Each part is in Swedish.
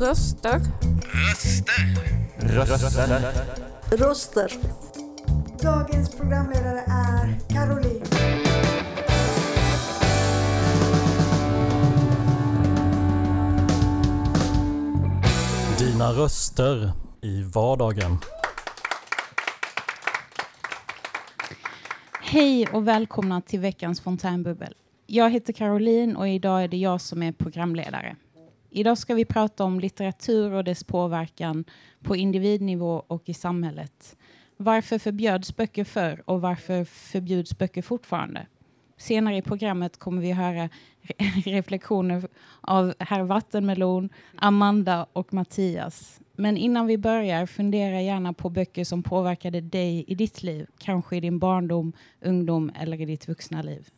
Röster. Röster. Röster. Röster. Dagens programledare är Caroline. Dina röster i vardagen. Hej och välkomna till veckans fontänbubbel. Jag heter Caroline och idag är det jag som är programledare. Idag ska vi prata om litteratur och dess påverkan på individnivå och i samhället. Varför förbjöds böcker förr och varför förbjuds böcker fortfarande? Senare i programmet kommer vi höra re- reflektioner av herr Vattenmelon, Amanda och Mattias. Men innan vi börjar, fundera gärna på böcker som påverkade dig i ditt liv. Kanske i din barndom, ungdom eller i ditt vuxna liv.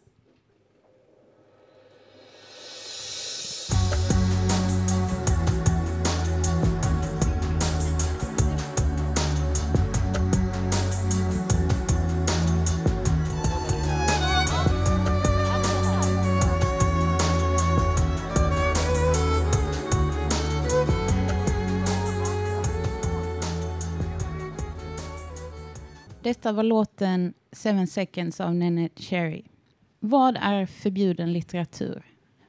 Detta var låten Seven Seconds av Nene Cherry. Vad är förbjuden litteratur?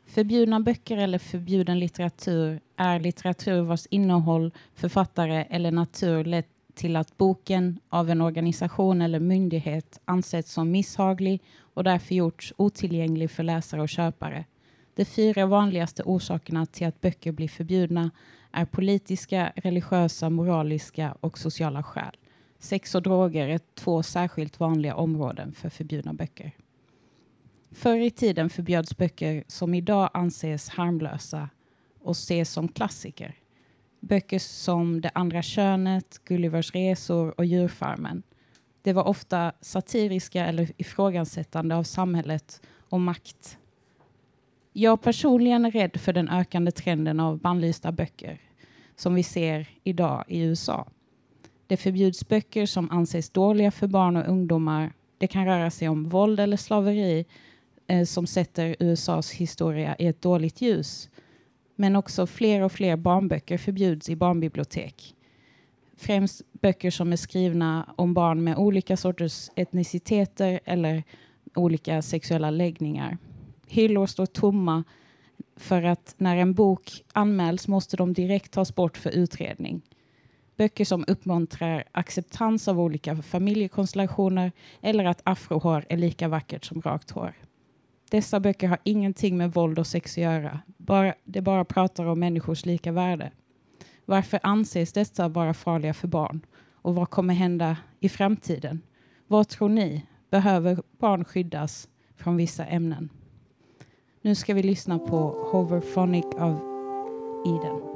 Förbjudna böcker eller förbjuden litteratur är litteratur vars innehåll, författare eller natur lett till att boken av en organisation eller myndighet ansetts som misshaglig och därför gjorts otillgänglig för läsare och köpare. De fyra vanligaste orsakerna till att böcker blir förbjudna är politiska, religiösa, moraliska och sociala skäl. Sex och droger är två särskilt vanliga områden för förbjudna böcker. Förr i tiden förbjöds böcker som idag anses harmlösa och ses som klassiker. Böcker som Det andra könet, Gullivers resor och Djurfarmen. Det var ofta satiriska eller ifrågasättande av samhället och makt. Jag personligen är rädd för den ökande trenden av bannlysta böcker som vi ser idag i USA. Det förbjuds böcker som anses dåliga för barn och ungdomar. Det kan röra sig om våld eller slaveri eh, som sätter USAs historia i ett dåligt ljus. Men också fler och fler barnböcker förbjuds i barnbibliotek. Främst böcker som är skrivna om barn med olika sorters etniciteter eller olika sexuella läggningar. Hyllor står tomma för att när en bok anmäls måste de direkt tas bort för utredning. Böcker som uppmuntrar acceptans av olika familjekonstellationer eller att afrohår är lika vackert som rakt hår. Dessa böcker har ingenting med våld och sex att göra. Bara, det bara pratar om människors lika värde. Varför anses dessa vara farliga för barn? Och vad kommer hända i framtiden? Vad tror ni? Behöver barn skyddas från vissa ämnen? Nu ska vi lyssna på Hoverphonic av Eden.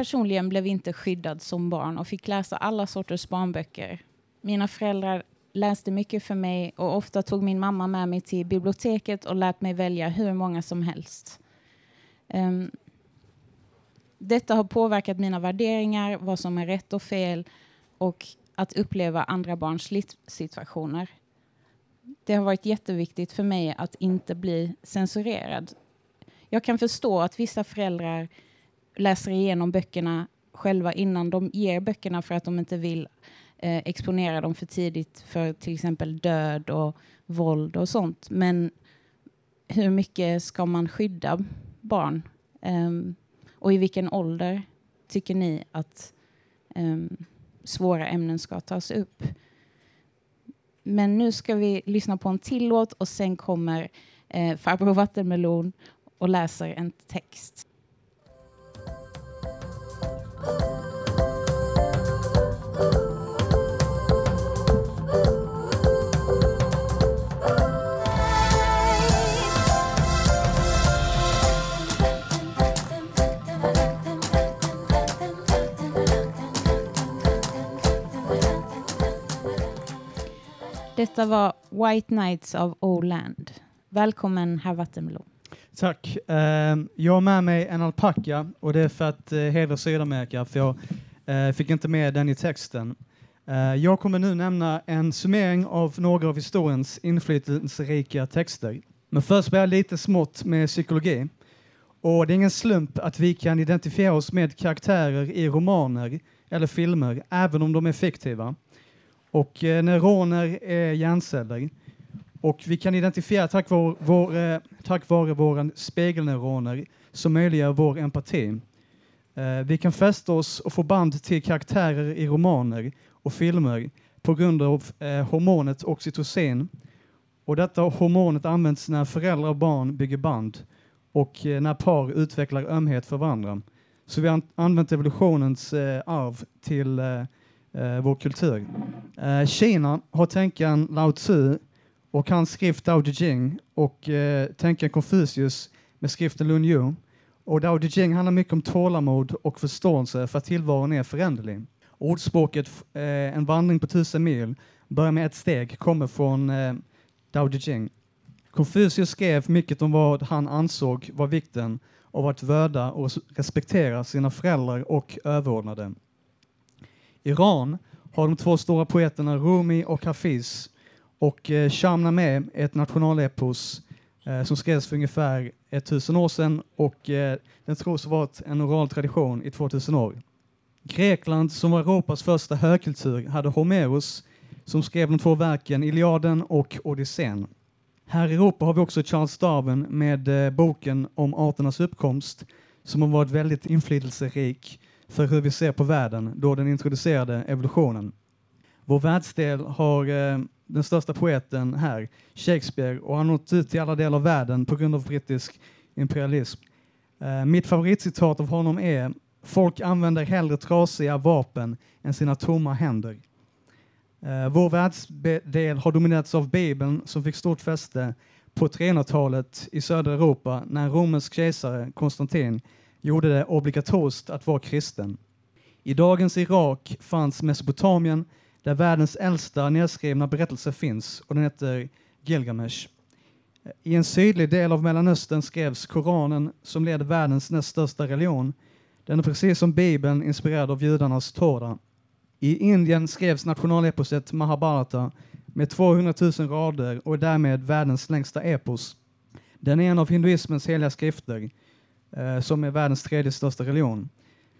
Personligen blev inte skyddad som barn och fick läsa alla sorters barnböcker. Mina föräldrar läste mycket för mig och ofta tog min mamma med mig till biblioteket och lät mig välja hur många som helst. Um, detta har påverkat mina värderingar, vad som är rätt och fel och att uppleva andra barns livssituationer. Det har varit jätteviktigt för mig att inte bli censurerad. Jag kan förstå att vissa föräldrar läser igenom böckerna själva innan de ger böckerna för att de inte vill eh, exponera dem för tidigt för till exempel död och våld och sånt. Men hur mycket ska man skydda barn? Um, och i vilken ålder tycker ni att um, svåra ämnen ska tas upp? Men nu ska vi lyssna på en till låt och sen kommer eh, farbror Vattenmelon och läser en text. Detta var White Nights of Oland. Välkommen herr Vattenblom. Tack. Ehm, jag har med mig en alpacka och det är för att eh, hedra Sydamerika för jag eh, fick inte med den i texten. Eh, jag kommer nu nämna en summering av några av historiens inflytelserika texter. Men först börjar jag lite smått med psykologi. Och det är ingen slump att vi kan identifiera oss med karaktärer i romaner eller filmer, även om de är fiktiva. Och neuroner är hjärnceller. Och vi kan identifiera tack vare, vår, eh, tack vare våra spegelneuroner som möjliggör vår empati. Eh, vi kan fästa oss och få band till karaktärer i romaner och filmer på grund av eh, hormonet oxytocin. Och detta hormonet används när föräldrar och barn bygger band och när par utvecklar ömhet för varandra. Så vi har använt evolutionens arv till vår kultur. Kina har tänkaren Lao Tzu och hans skrift Dao De Jing och eh, tänkaren Confucius med skriften Lun Yu. Och Dao De Jing handlar mycket om tålamod och förståelse för att tillvaron är föränderlig. Ordspråket eh, en vandring på tusen mil börjar med ett steg kommer från eh, Dao De Jing. Confucius skrev mycket om vad han ansåg var vikten av att värda och respektera sina föräldrar och överordnade. Iran har de två stora poeterna Rumi och Hafiz och eh, Shahnameh är ett nationalepos eh, som skrevs för ungefär 1000 år sedan och eh, den tros ha varit en oral tradition i 2000 år. Grekland, som var Europas första högkultur, hade Homeros som skrev de två verken Iliaden och Odysseen. Här i Europa har vi också Charles Darwin med eh, boken om arternas uppkomst som har varit väldigt inflytelserik för hur vi ser på världen då den introducerade evolutionen. Vår världsdel har eh, den största poeten här, Shakespeare, och har nått ut till alla delar av världen på grund av brittisk imperialism. Eh, mitt favoritcitat av honom är Folk använder hellre trasiga vapen än sina tomma händer. Eh, vår världsdel har dominerats av Bibeln som fick stort fäste på 300-talet i södra Europa när en romersk kejsare, Konstantin, gjorde det obligatoriskt att vara kristen. I dagens Irak fanns Mesopotamien där världens äldsta nedskrivna berättelse finns och den heter Gilgamesh. I en sydlig del av Mellanöstern skrevs Koranen som leder världens näst största religion. Den är precis som Bibeln inspirerad av judarnas Tora. I Indien skrevs nationaleposet Mahabharata med 200 000 rader och är därmed världens längsta epos. Den är en av hinduismens heliga skrifter, eh, som är världens tredje största religion.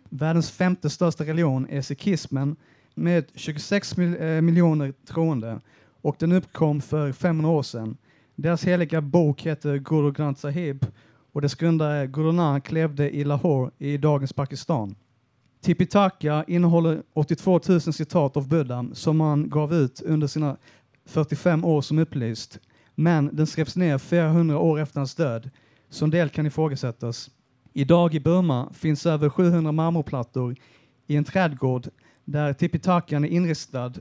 Världens femte största religion är sikhismen med 26 mil eh, miljoner troende och den uppkom för 500 år sedan. Deras heliga bok heter Guru Granth Sahib och dess grundare Guru Nanak levde i Lahore i dagens Pakistan. Tipitaka innehåller 82 000 citat av Buddha som han gav ut under sina 45 år som upplyst. Men den skrevs ner 400 år efter hans död, så en del kan ifrågasättas. Idag i Burma finns över 700 marmorplattor i en trädgård där Tipitakan är inristad.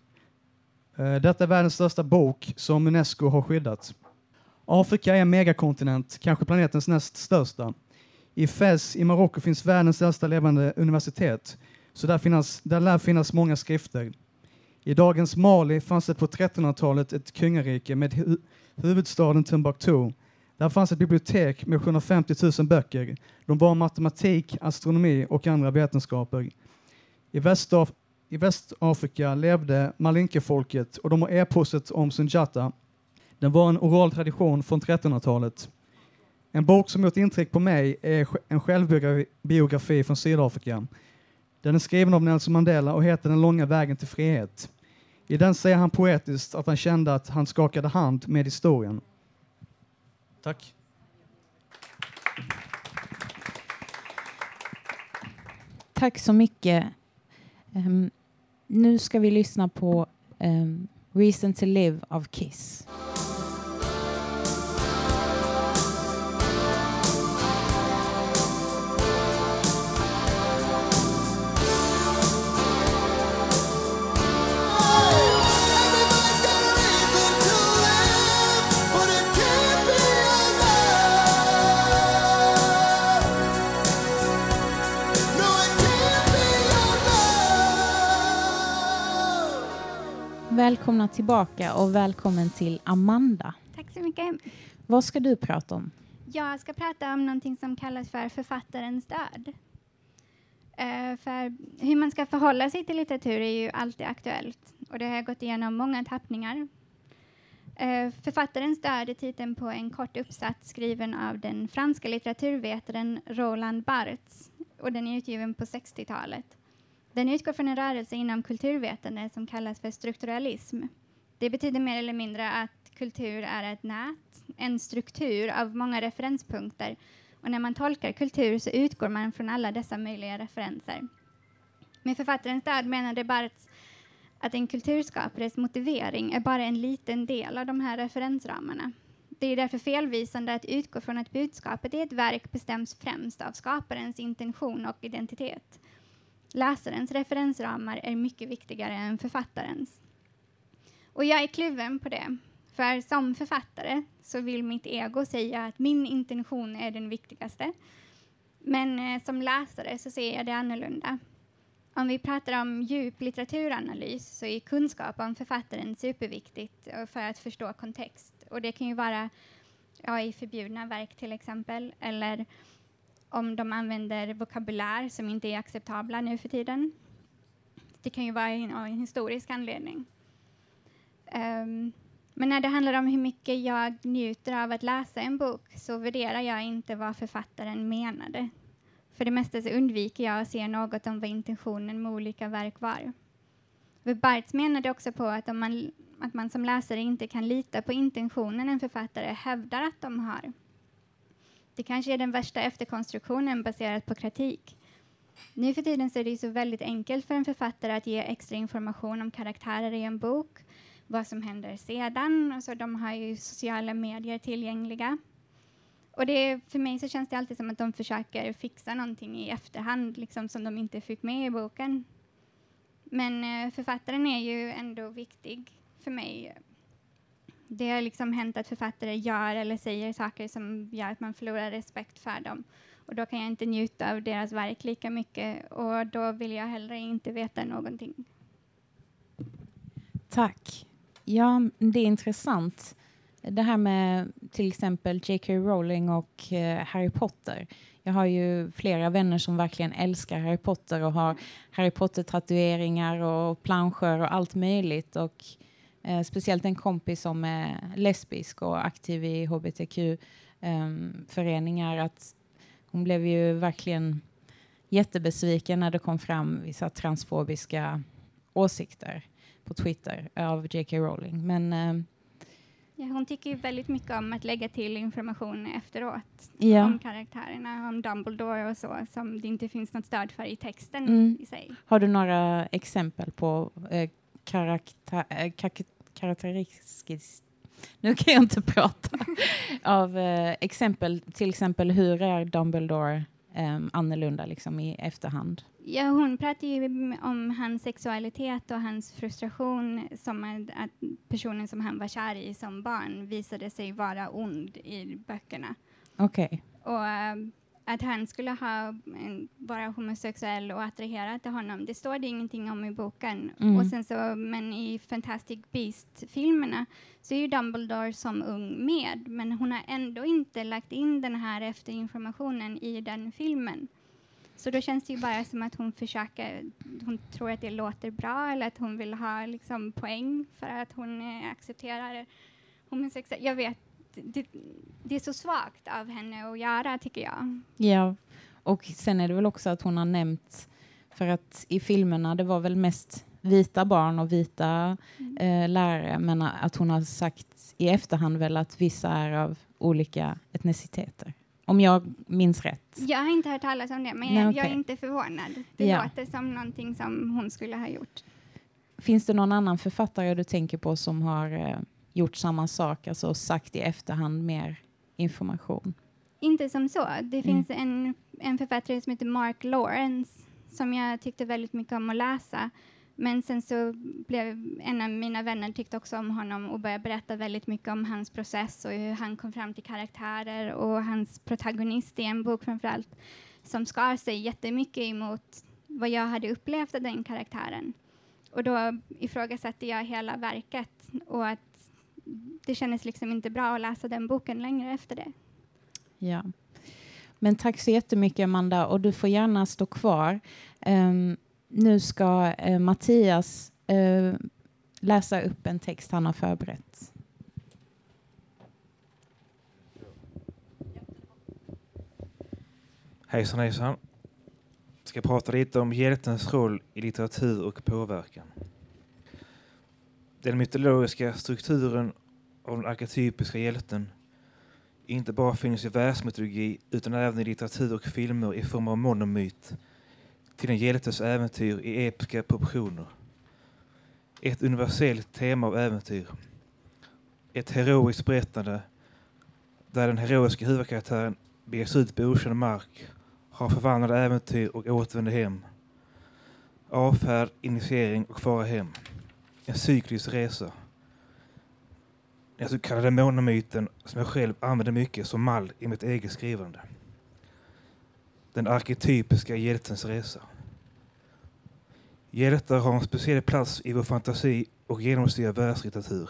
Eh, detta är världens största bok som Unesco har skyddat. Afrika är en megakontinent, kanske planetens näst största. I Fez i Marocko finns världens äldsta levande universitet, så där, finnas, där lär finnas många skrifter. I dagens Mali fanns det på 1300-talet ett kungarike med hu huvudstaden Timbuktu. Där fanns ett bibliotek med 750 000 böcker. De var matematik, astronomi och andra vetenskaper. I, Västaf i Västafrika levde Malinke-folket och de har eposet om Sunjata. Den var en oral tradition från 1300-talet. En bok som gjort intryck på mig är en självbiografi från Sydafrika. Den är skriven av Nelson Mandela och heter Den långa vägen till frihet. I den säger han poetiskt att han kände att han skakade hand med historien. Tack. Tack så mycket. Um, nu ska vi lyssna på um, Reason to Live av Kiss. Välkomna tillbaka och välkommen till Amanda. Tack så mycket. Vad ska du prata om? Jag ska prata om någonting som kallas för författarens död. Uh, för hur man ska förhålla sig till litteratur är ju alltid aktuellt och det har jag gått igenom många tappningar. Uh, författarens död är titeln på en kort uppsats skriven av den franska litteraturvetaren Roland Barthes och den är utgiven på 60-talet. Den utgår från en rörelse inom kulturvetande som kallas för strukturalism. Det betyder mer eller mindre att kultur är ett nät, en struktur av många referenspunkter och när man tolkar kultur så utgår man från alla dessa möjliga referenser. Med författarens död menade Barthes att en kulturskapares motivering är bara en liten del av de här referensramarna. Det är därför felvisande att utgå från att budskapet i ett verk bestäms främst av skaparens intention och identitet. Läsarens referensramar är mycket viktigare än författarens. Och jag är kluven på det. För som författare så vill mitt ego säga att min intention är den viktigaste. Men eh, som läsare så ser jag det annorlunda. Om vi pratar om djup litteraturanalys så är kunskap om författaren superviktigt eh, för att förstå kontext. Och det kan ju vara ja, i förbjudna verk till exempel, eller om de använder vokabulär som inte är acceptabla nu för tiden. Det kan ju vara en, en historisk anledning. Um, men när det handlar om hur mycket jag njuter av att läsa en bok så värderar jag inte vad författaren menade. För det mesta så undviker jag att se något om vad intentionen med olika verk var. Barthes menade också på att, om man, att man som läsare inte kan lita på intentionen en författare hävdar att de har. Det kanske är den värsta efterkonstruktionen baserat på kritik. Nu för tiden så är det ju så väldigt enkelt för en författare att ge extra information om karaktärer i en bok, vad som händer sedan. Alltså, de har ju sociala medier tillgängliga. Och det, för mig så känns det alltid som att de försöker fixa någonting i efterhand, liksom som de inte fick med i boken. Men eh, författaren är ju ändå viktig för mig det har liksom hänt att författare gör eller säger saker som gör att man förlorar respekt för dem. Och då kan jag inte njuta av deras verk lika mycket och då vill jag heller inte veta någonting. Tack. Ja, det är intressant. Det här med till exempel J.K. Rowling och eh, Harry Potter. Jag har ju flera vänner som verkligen älskar Harry Potter och har Harry Potter-tatueringar och planscher och allt möjligt. Och Eh, speciellt en kompis som är lesbisk och aktiv i hbtq-föreningar. Ehm, att hon blev ju verkligen jättebesviken när det kom fram vissa transfobiska åsikter på Twitter av J.K. Rowling. Men, eh, ja, hon tycker ju väldigt mycket om att lägga till information efteråt ja. om karaktärerna, om Dumbledore och så, som det inte finns något stöd för i texten mm. i sig. Har du några exempel på eh, karaktär, eh, karaktäristiskt nu kan jag inte prata. av eh, exempel, till exempel hur är Dumbledore eh, annorlunda liksom, i efterhand? Ja, hon pratar ju om hans sexualitet och hans frustration som att personen som han var kär i som barn visade sig vara ond i böckerna. Okej. Okay. Och att han skulle ha, vara homosexuell och attraherad till honom. Det står det ingenting om i boken. Mm. Och sen så, men i Fantastic Beast-filmerna så är ju Dumbledore som ung med, men hon har ändå inte lagt in den här efterinformationen i den filmen. Så då känns det ju bara som att hon försöker, hon tror att det låter bra eller att hon vill ha liksom, poäng för att hon accepterar homosexuell. Jag vet det, det, är så svagt av henne att göra, tycker jag. Ja, och sen är det väl också att hon har nämnt, för att i filmerna det var väl mest vita barn och vita mm. eh, lärare, men att hon har sagt i efterhand väl att vissa är av olika etniciteter. Om jag minns rätt. Jag har inte hört talas om det, men Nej, jag, okay. jag, är inte förvånad. Det ja. låter som någonting som hon skulle ha gjort. Finns det någon annan författare du tänker på som har eh, gjort samma sak, alltså sagt i efterhand mer information? Inte som så. Det mm. finns en, en författare som heter Mark Lawrence som jag tyckte väldigt mycket om att läsa. Men sen så blev en av mina vänner tyckte också om honom och började berätta väldigt mycket om hans process och hur han kom fram till karaktärer och hans protagonist i en bok framförallt som skar sig jättemycket emot vad jag hade upplevt av den karaktären. och då ifrågasatte jag hela verket och att det kändes liksom inte bra att läsa den boken längre efter det. Ja. Men tack så jättemycket Amanda och du får gärna stå kvar. Um, nu ska uh, Mattias uh, läsa upp en text han har förberett. Hejsan hejsan. Jag ska prata lite om hjältens roll i litteratur och påverkan. Den mytologiska strukturen av den arketypiska hjälten inte bara finns i världsmytologi utan även i litteratur och filmer i form av monomyt till en hjältes äventyr i episka proportioner. Ett universellt tema av äventyr. Ett heroiskt berättande där den heroiska huvudkaraktären beger sig ut på okänd mark, har förvandlade äventyr och återvänder hem. Avfärd, initiering och fara hem. En cyklisk resa. Den så kallade månemyten som jag själv använder mycket som mall i mitt eget skrivande. Den arketypiska hjältens resa. Hjältar har en speciell plats i vår fantasi och genomsyrar världslitteratur.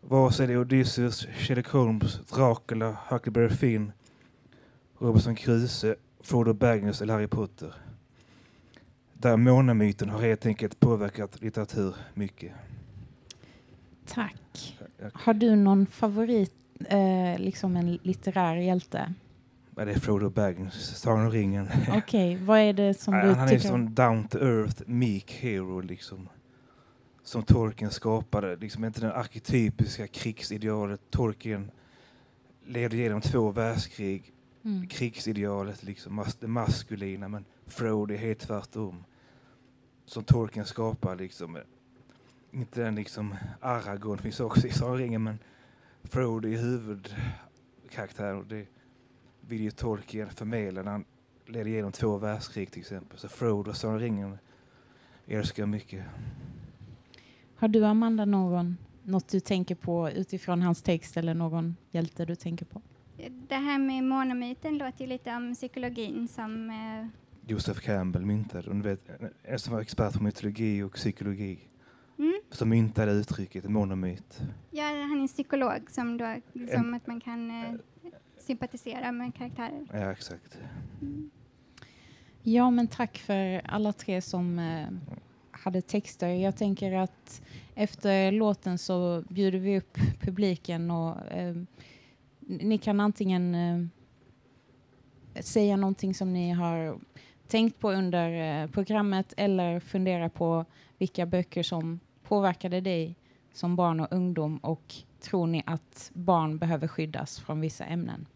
Vare sig det är Odysseus, Sherlock Holmes, Dracula, Huckleberry Finn, Robinson Crusoe, Frodo Baggins eller Harry Potter. Där månamyten har helt enkelt påverkat litteratur mycket. Tack. Har du någon favorit, eh, liksom en litterär hjälte? Ja, det är Frodo Baggins, Sagan om ringen. Okej, okay. vad är det som du Han tycker? är sån down to earth, meek hero liksom. Som Tolkien skapade, liksom inte den arketypiska krigsidealet. Tolkien levde genom två världskrig. Mm. Krigsidealet, liksom, mas det maskulina, men Frodo är helt tvärtom. Som Tolkien skapar liksom. Inte den liksom, Aragorn finns också i Sagan men Frodo är huvudkaraktären. Det, vill ju Tolkien förmedla när han leder igenom två världskrig till exempel. Så Frodo och Sagan ringen älskar jag mycket. Har du Amanda någon, något du tänker på utifrån hans text eller någon hjälte du tänker på? Det här med monomyten låter ju lite om psykologin som eh... Joseph Campbell myntade. Och vet, en som var expert på mytologi och psykologi. Mm. Som myntade uttrycket monomyt. Ja, han är psykolog som då, som en, att man kan eh, sympatisera med karaktärer. Ja, exakt. Mm. Ja, men tack för alla tre som eh, hade texter. Jag tänker att efter låten så bjuder vi upp publiken och eh, ni kan antingen eh, säga någonting som ni har tänkt på under eh, programmet eller fundera på vilka böcker som påverkade dig som barn och ungdom och tror ni att barn behöver skyddas från vissa ämnen?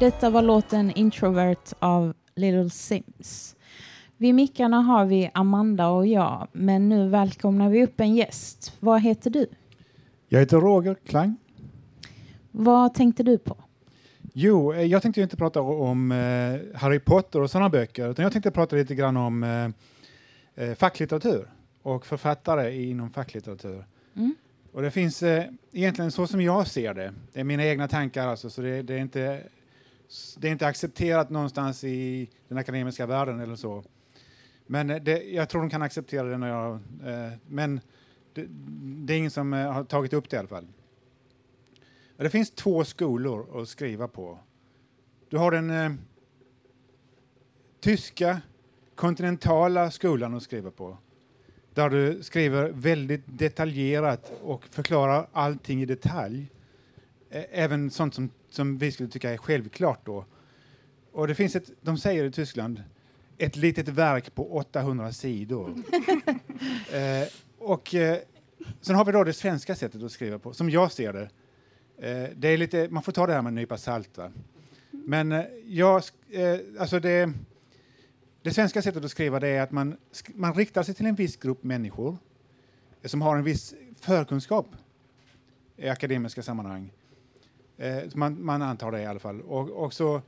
Detta var låten Introvert av Little Sims. Vid mickarna har vi Amanda och jag, men nu välkomnar vi upp en gäst. Vad heter du? Jag heter Roger Klang. Vad tänkte du på? Jo, eh, jag tänkte inte prata om eh, Harry Potter och sådana böcker, utan jag tänkte prata lite grann om eh, facklitteratur och författare inom facklitteratur. Mm. Och det finns eh, egentligen så som jag ser det, det är mina egna tankar alltså, så det, det, är inte, det är inte accepterat någonstans i den akademiska världen eller så. Men eh, det, jag tror de kan acceptera det när jag... Eh, men det, det, är ingen som eh, har tagit upp det i alla fall. Det finns två skolor att skriva på. Du har den eh, tyska kontinentala skolan att skriva på. Där du skriver väldigt detaljerat och förklarar allting i detalj. Även sånt som, som vi skulle tycka är självklart då. Och det finns ett, de säger i Tyskland, ett litet verk på 800 sidor. eh, och eh, sen har vi då det svenska sättet att skriva på, som jag ser det. Eh, det är lite, man får ta det här med en nypa salt. Va? Men eh, jag, eh, alltså det, det svenska sättet att skriva det är att man, man riktar sig till en viss grupp människor som har en viss förkunskap i akademiska sammanhang. Eh, man, man antar det i alla fall. Och, och så,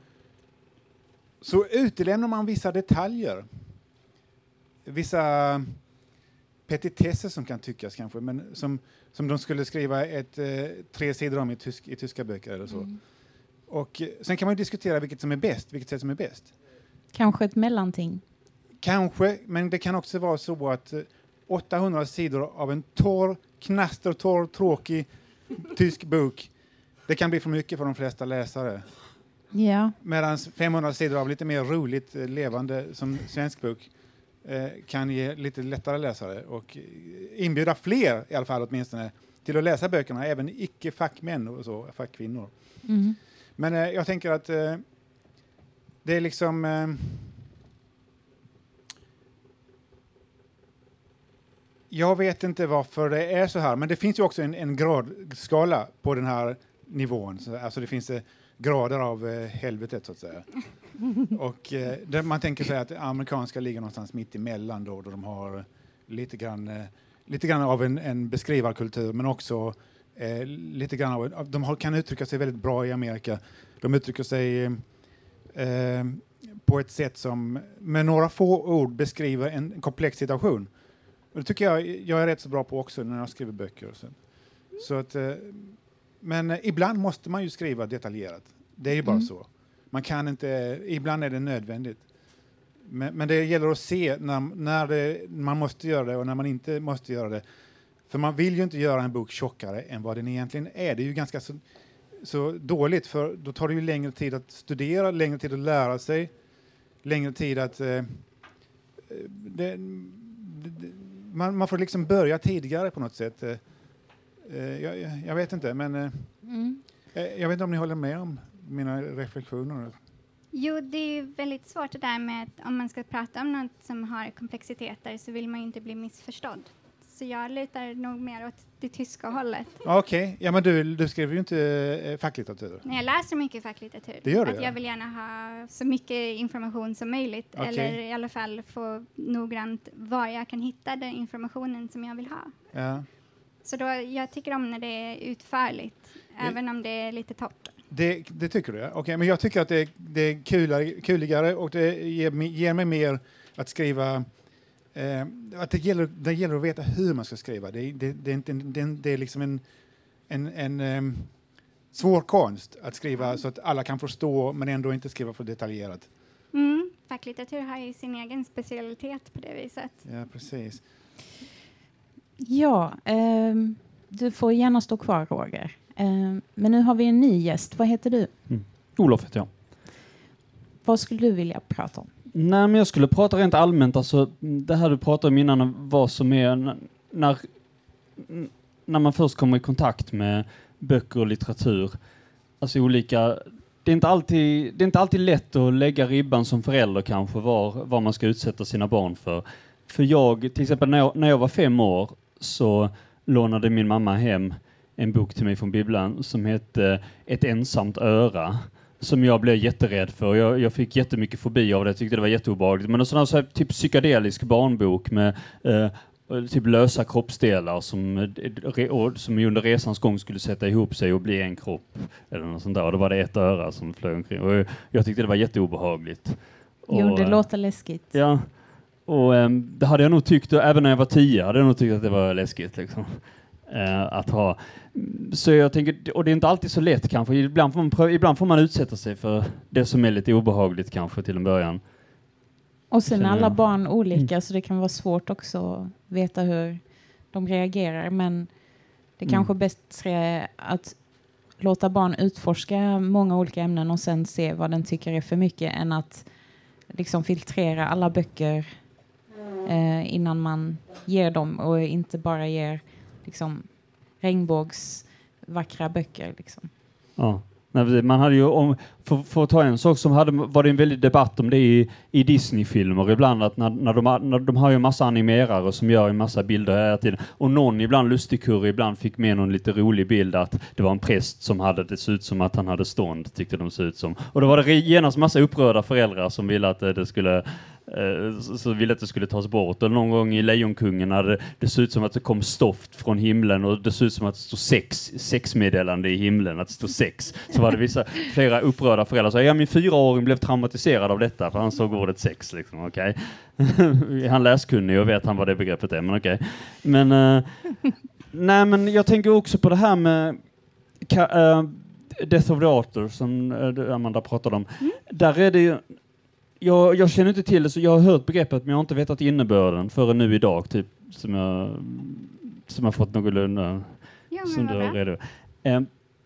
så utelämnar man vissa detaljer. Vissa petitesser som kan tyckas kanske, men som, som de skulle skriva ett, eh, tre sidor om i, tysk, i tyska böcker eller så. Mm. Och eh, sen kan man ju diskutera vilket som är bäst, vilket sätt som är bäst. Kanske ett mellanting. Kanske, men det kan också vara så att eh, 800 sidor av en torr, knastertorr, tråkig tysk bok, det kan bli för mycket för de flesta läsare. Ja. Medan 500 sidor av lite mer roligt, eh, levande som svensk bok eh, kan ge lite lättare läsare och eh, inbjuda fler i alla fall åtminstone till att läsa böckerna, även icke-fackmän och så, fackkvinnor. Mm. Men eh, jag tänker att eh, det är liksom... Eh, jag vet inte varför det är så här, men det finns ju också en, en gradskala på den här nivån. Så, alltså det finns eh, grader av eh, helvetet, så att säga. Och eh, man tänker sig att det amerikanska ligger någonstans mitt emellan då, då de har lite grann, eh, lite grann av en, en beskrivarkultur, men också eh, lite grann av, de har, kan uttrycka sig väldigt bra i Amerika. De uttrycker sig eh, på ett sätt som med några få ord beskriver en komplex situation. Och det tycker jag jag är rätt så bra på också när jag skriver böcker. Och så. Så att, men eh, ibland måste man ju skriva detaljerat. Det är ju bara Mm. så. Man kan inte, ibland är det nödvändigt. Men, men det gäller att se när, när det, man måste göra det och när man inte måste göra det. För man vill ju inte göra en bok tjockare än vad den egentligen är. Det är ju ganska så, så dåligt, för då tar det ju längre tid att studera, längre tid att lära sig, längre tid att... Eh, det, det, man, man får liksom börja tidigare på något sätt. Eh, jag, jag- vet inte, men eh, Mm. eh, jag vet inte om ni håller med om mina reflektioner. Jo, det är väldigt svårt det där med att om man ska prata om något som har komplexiteter så vill man ju inte bli missförstådd. Så jag lutar nog mer åt det tyska hållet. Okej, ja men du, du skriver ju inte eh, facklitteratur. När jag läser mycket facklitteratur, Det gör du, att ja. jag vill gärna ha så mycket information som möjligt Okej. eller i alla fall få noggrant var jag kan hitta den informationen som jag vill ha. Ja. Så då, jag tycker om när det är utförligt, Det- även om det är lite torrt. Det, det tycker du? Okej, men jag tycker att det, är- det är kulare, kuligare och det ger, mig- ger mig mer att skriva eh, att det, gäller, det gäller att veta hur man ska skriva. Det, är- det, det, det, är- det är liksom en, en, en ehm, svår konst att skriva så att alla kan förstå men ändå inte skriva för detaljerat. Mm, facklitteratur har ju sin egen specialitet på det viset. Ja, precis. Ja, ehm, du får gärna stå kvar Roger. Ehm, men nu har vi en ny gäst. Vad heter du? Olof heter jag. Vad skulle du vilja prata om? Nej, men jag skulle prata rent allmänt, alltså det här du pratade om innan, vad som är när, när man först kommer i kontakt med böcker och litteratur. Alltså olika, det är inte alltid, det är inte alltid lätt att lägga ribban som förälder kanske, var, vad man ska utsätta sina barn för. För jag, till exempel när jag, när jag var fem år så lånade min mamma hem en bok till mig från bibblan som hette Ett ensamt öra som jag blev jätterädd för. Jag, jag fick jättemycket fobi av det, jag tyckte det var jätteobehagligt. Men en sån här, så här typ psykedelisk barnbok med eh, typ lösa kroppsdelar som, eh, som under resans gång skulle sätta ihop sig och bli en kropp. Eller något sånt där. Och då var det ett öra som flög omkring. Och jag, jag tyckte det var jätteobehagligt. Jo, Och, det eh, låter läskigt. Ja, och ehm, det hade jag nog tyckt, även när jag var tio, hade jag nog tyckt att det var läskigt. Liksom. Eh, att ha. Så jag tänker, och det är inte alltid så lätt kanske. Ibland får, man pröva, ibland får man utsätta sig för det som är lite obehagligt kanske till en början. Och sen är alla barn olika så det kan vara svårt också att veta hur de reagerar. Men det är Mm. kanske bättre att låta barn utforska många olika ämnen och sen se vad den tycker är för mycket än att liksom filtrera alla böcker eh, innan man ger dem och inte bara ger liksom regnbågs vackra böcker. Liksom. Ja. Man hade ju, om, för, för att ta en sak som hade, var det en väldig debatt om det i, i Disney-filmer ibland, att när, när, de, har- när de har ju en massa animerare som gör en massa bilder hela tiden, och någon ibland lustigkurre ibland fick med någon lite rolig bild att det var en präst som hade, det såg ut som att han hade stånd, tyckte de såg ut som. Och då var det genast massa upprörda föräldrar som ville att eh, det skulle eh, så, ville att det skulle tas bort. Eller någon gång i Lejonkungen när det, det såg ut som att det kom stoft från himlen och det såg ut som att det stod sex, sexmeddelande i himlen, att det stod sex. Så var det vissa, flera upprörda föräldrar som sa, ja min fyraåring blev traumatiserad av detta för han såg ordet sex. Liksom, okay. Han läskunnig och vet han vad det begreppet är, men okej. Okay. Men, eh, nej men jag tänker också på det här med uh, Death of the Author som uh, Amanda pratade om. Mm. Där är det ju, jag, jag känner inte till det, så jag har hört begreppet men jag har inte vetat innebörden förrän nu idag, typ, som jag, som jag fått någorlunda Ja, som du har redo.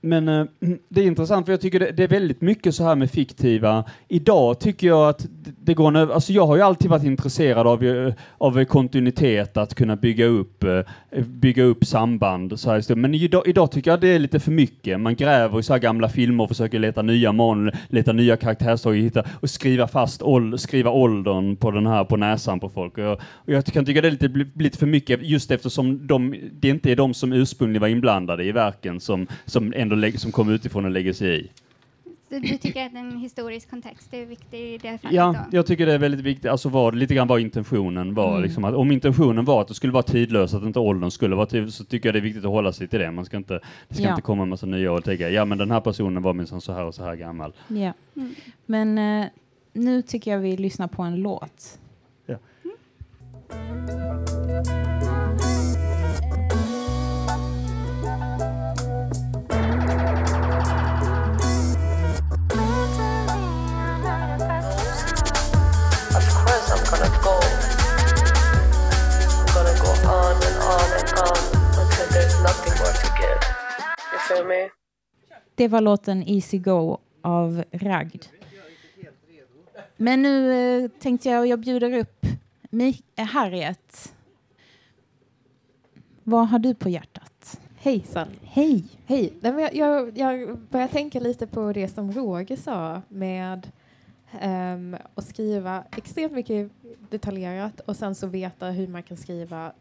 Men eh, det är intressant för jag tycker det, det är väldigt mycket så här med fiktiva. Idag tycker jag att det, går en över, alltså jag har ju alltid varit intresserad av, eh, av kontinuitet, att kunna bygga upp, eh, bygga upp samband. Så här, men idag, idag tycker jag det är lite för mycket. Man gräver i så här gamla filmer och försöker leta nya mål, leta nya karaktärsdrag hitta, och skriva fast ål, skriva åldern på den här på näsan på folk. Och jag, och jag kan tycka det är lite, lite för mycket just eftersom de, det inte är de som ursprungligen var inblandade i verken som, som ändå som kom utifrån och lägger sig i. Så du tycker att en historisk kontext är viktig i det fallet? Ja, då? jag tycker det är väldigt viktigt, alltså vad, lite grann vad intentionen var. Mm. Liksom, att om intentionen var att det skulle vara tidlöst, att inte åldern skulle vara tid, så tycker jag det är viktigt att hålla sig till det. Man ska inte, det ska Ja. inte komma en massa nya och tänka, ja men den här personen var minsann så här och så här gammal. Ja. Mm. Men eh, nu tycker jag vi lyssnar på en låt. Of You feel me? Det var låten Easy Go av Ragd. Men nu eh, tänkte jag jag bjuder upp eh, Harriet. Vad har du på hjärtat? Hejsan. Hej! Hej. Nej, men jag, jag, jag börjar tänka lite på det som Roger sa med ehm, att skriva extremt mycket detaljerat och sen så veta hur man kan skriva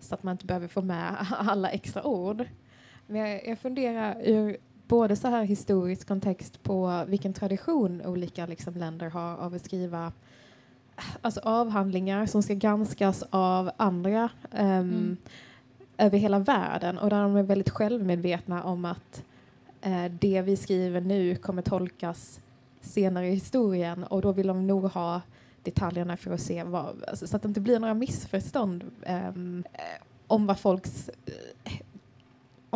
så att man inte behöver få med alla extra ord. Men jag, funderar ur både så här historisk kontext på vilken tradition olika liksom, länder har av att skriva alltså avhandlingar som ska granskas av andra ehm, Mm. över hela världen och där de är väldigt självmedvetna om att eh, det vi skriver nu kommer tolkas senare i historien och då vill de nog ha detaljerna för att se vad, alltså, så att det inte blir några missförstånd eh, om vad folks eh,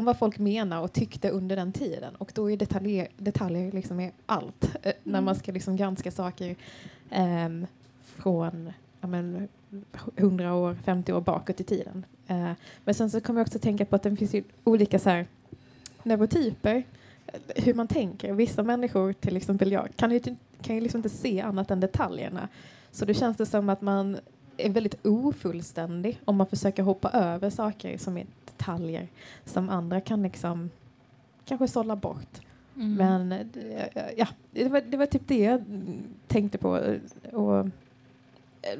om vad folk menar och tyckte under den tiden. Och då är detaljer, detaljer liksom är allt. eh, När man ska liksom granska saker ehm, från ja, men, 100 år, 50 år bakåt i tiden. Eh, men sen så kommer jag också tänka på att det finns olika så här, neurotyper. eh, Hur man tänker. Vissa människor, till exempel jag, kan ju, inte- kan ju liksom inte se annat än detaljerna. Så då känns det som att man är väldigt ofullständig om man försöker hoppa över saker som är detaljer som andra kan liksom kanske sålla bort. Mm. Men eh, ja, det var, det var typ det jag tänkte på. eh, Och, eh,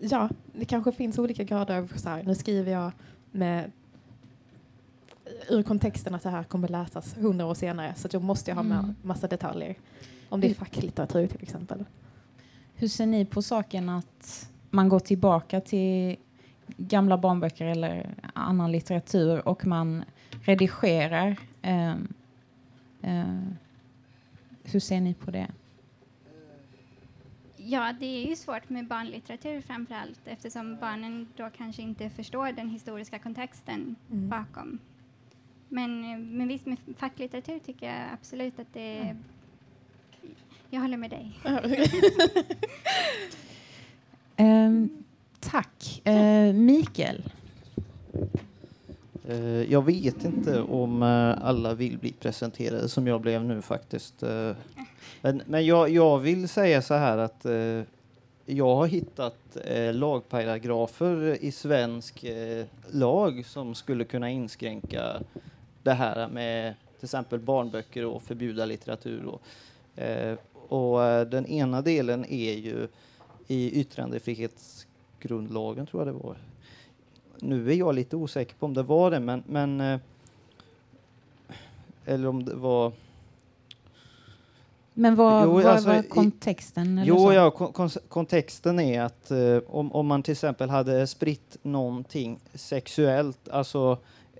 ja, det kanske finns olika grader av så här, nu skriver jag med ur kontexten att det här kommer läsas hundra år senare så då måste jag ha med Mm. massa detaljer. Om det är facklitteratur till exempel. Hur ser ni på saken att man går tillbaka till gamla barnböcker eller annan litteratur och man redigerar? ehm, eh, hur ser ni på det? Ja, det är ju svårt med barnlitteratur framför allt eftersom barnen då kanske inte förstår den historiska kontexten Mm. bakom. Men, eh, men visst, med facklitteratur tycker jag absolut att det är... Jag håller med dig. Ehm, tack. Eh, Mikael? Eh, Jag vet inte om eh, alla vill bli presenterade som jag blev nu faktiskt. Eh, Men, men jag, jag vill säga så här att eh, jag har hittat eh, lagparagrafer i svensk eh, lag som skulle kunna inskränka det här med till exempel barnböcker och förbjuda litteratur. Och, eh, och den ena delen är ju i yttrandefrihetsgrundlagen tror jag det var. Nu är jag lite osäker på om det var det, men, men eh, eller om det var Men vad, Jo, vad alltså, var kontexten? Jo, ja, kon- kon- kontexten är att eh, om, om man till exempel hade spritt någonting sexuellt, alltså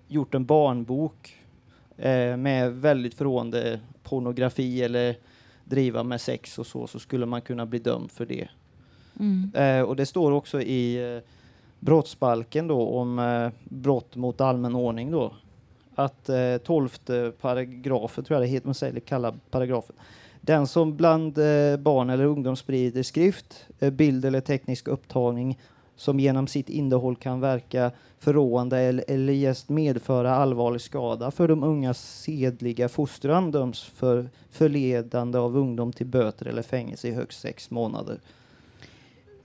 gjort en barnbok eh, med väldigt förråande pornografi eller driva med sex och så, så skulle man kunna bli dömd för det. Mm. Eh, och det står också i eh, brottsbalken då om eh, brott mot allmän ordning då. Att eh, 12 paragrafen, tror jag det heter, man säger, kallar paragrafen. Den som bland eh, barn eller ungdom sprider skrift, eh, bild eller teknisk upptagning som genom sitt innehåll kan verka förråande eller, eller just medföra allvarlig skada för de ungas sedliga fostran döms för förledande av ungdom till böter eller fängelse i högst sex månader.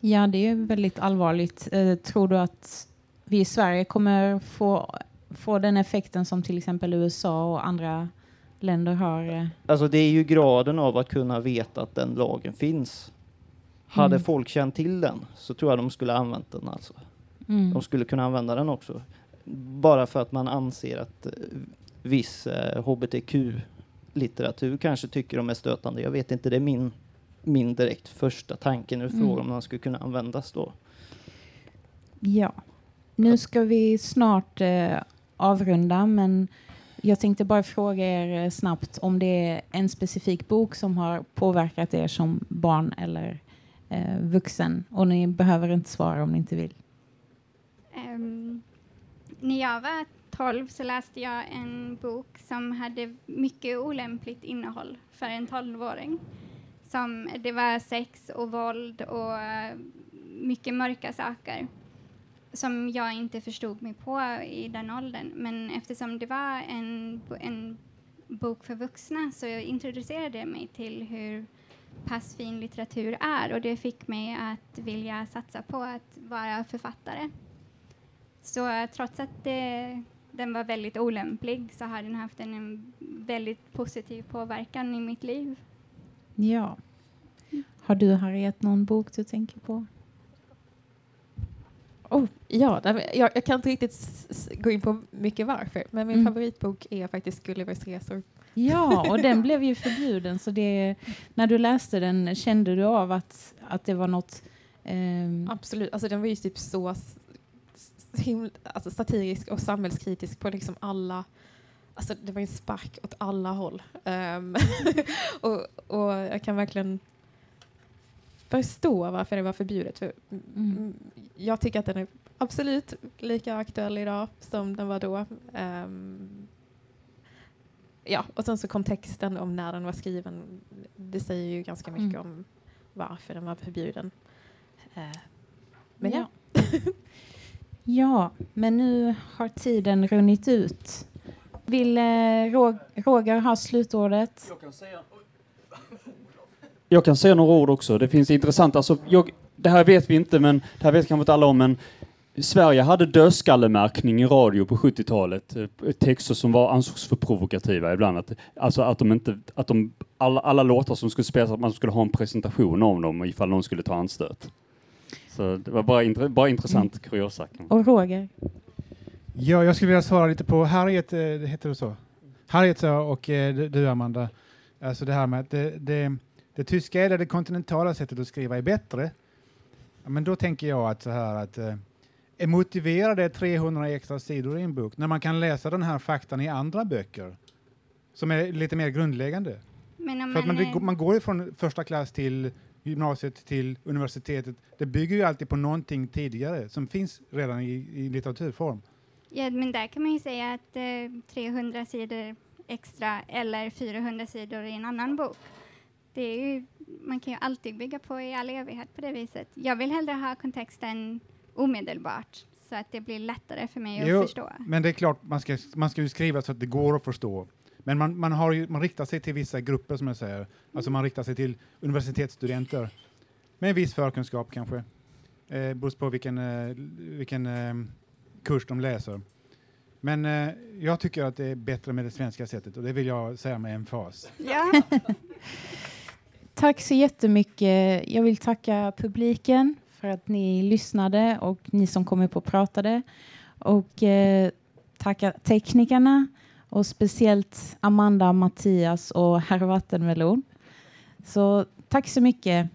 Ja, det är väldigt allvarligt. Eh, tror du att vi i Sverige kommer få, få den effekten som till exempel USA och andra länder har? eh? Alltså det är ju graden av att kunna veta att den lagen finns. Hade Mm. folk känt till den så tror jag de skulle använt den alltså. Mm. De skulle kunna använda den också. Bara för att man anser att eh, viss eh, hbtq-litteratur kanske tycker de är stötande. Jag vet inte, det är min, min direkt första tanke nu Mm. frågan om den skulle kunna användas då. Ja. Nu ska vi snart eh, avrunda, men jag tänkte bara fråga er eh, snabbt om det är en specifik bok som har påverkat er som barn eller eh, vuxen. Och ni behöver inte svara om ni inte vill. Ehm, när jag var 12 så läste jag en bok som hade mycket olämpligt innehåll för en 12-åring. Som, det var sex och våld och eh, mycket mörka saker som jag inte förstod mig på i den åldern. Men eftersom det var en, en bok för vuxna så introducerade jag mig till hur pass fin litteratur är och det fick mig att vilja satsa på att vara författare. Så trots att det, den var väldigt olämplig så har den haft en, en väldigt positiv påverkan i mitt liv. Ja. Har du Harriet någon bok du tänker på? Oh, ja, jag, jag kan inte riktigt gå in på mycket varför, men min Mm. favoritbok är faktiskt Gullivers resor. Ja, och den blev ju förbjuden. Så det, när du läste den, kände du av att, att det var något... ehm, Absolut, alltså den var ju typ så himla, alltså satirisk och samhällskritisk på liksom alla Alltså det var en spark åt alla håll. Ehm, och, och jag kan verkligen förstå varför det var förbjudet. För mm. Jag tycker att den är absolut lika aktuell idag som den var då. Ehm, ja, och sen så kontexten om när den var skriven. Det säger ju ganska mycket Mm. om varför den var förbjuden. Eh, men ja. Ja, men nu har tiden runnit ut. Vill eh, Rog- Roger ha slutordet? Jag kan säga några ord också. Det finns intressant. Alltså, jag, det här vet vi inte, men det här vet kanske inte alla om, men Sverige hade dödskallemärkning i radio på 70-talet. Eh, Texter som var ansågs för provokativa ibland. Att, alltså att de inte, att de, alla, alla låtar som skulle spelas, att man skulle ha en presentation om dem ifall någon skulle ta anstöt. Så det var bara, intre, bara intressant kuriosa. Och Roger? Ja, jag skulle vilja svara lite på Harriet, eh, det heter det så? Harriet och eh, du- du Amanda, alltså det här med att det, det, det tyska eller det kontinentala sättet att skriva är bättre. Men då tänker jag att så här att eh, är motiverar det 300 extra sidor i en bok när man kan läsa den här faktan i andra böcker som är lite mer grundläggande? För att man, man, eh, går- man från första klass till gymnasiet till universitetet. Det bygger ju alltid på någonting tidigare som finns redan i, i litteraturform. Ja, men där kan man ju säga att eh, 300 sidor extra eller 400 sidor i en annan bok. Det är ju, man kan ju alltid bygga på i all evighet på det viset. Jag vill hellre ha kontexten omedelbart så att det blir lättare för mig Jo, att förstå. Men det är klart, man ska, man ska ju skriva så att det går att förstå. Men man, man, har ju, man riktar sig till vissa grupper, som jag säger. Alltså man riktar sig till universitetsstudenter med en viss förkunskap kanske. Eh, beror på vilken, eh, vilken eh, kurs de läser. Men eh, jag tycker att det är bättre med det svenska sättet och det vill jag säga med emfas. Ja. Tack så jättemycket. Jag vill tacka publiken för att ni lyssnade och ni som kom upp och pratade. Och eh, tacka teknikerna och speciellt Amanda, Mattias och Herr Vattenmelon. Så tack så mycket.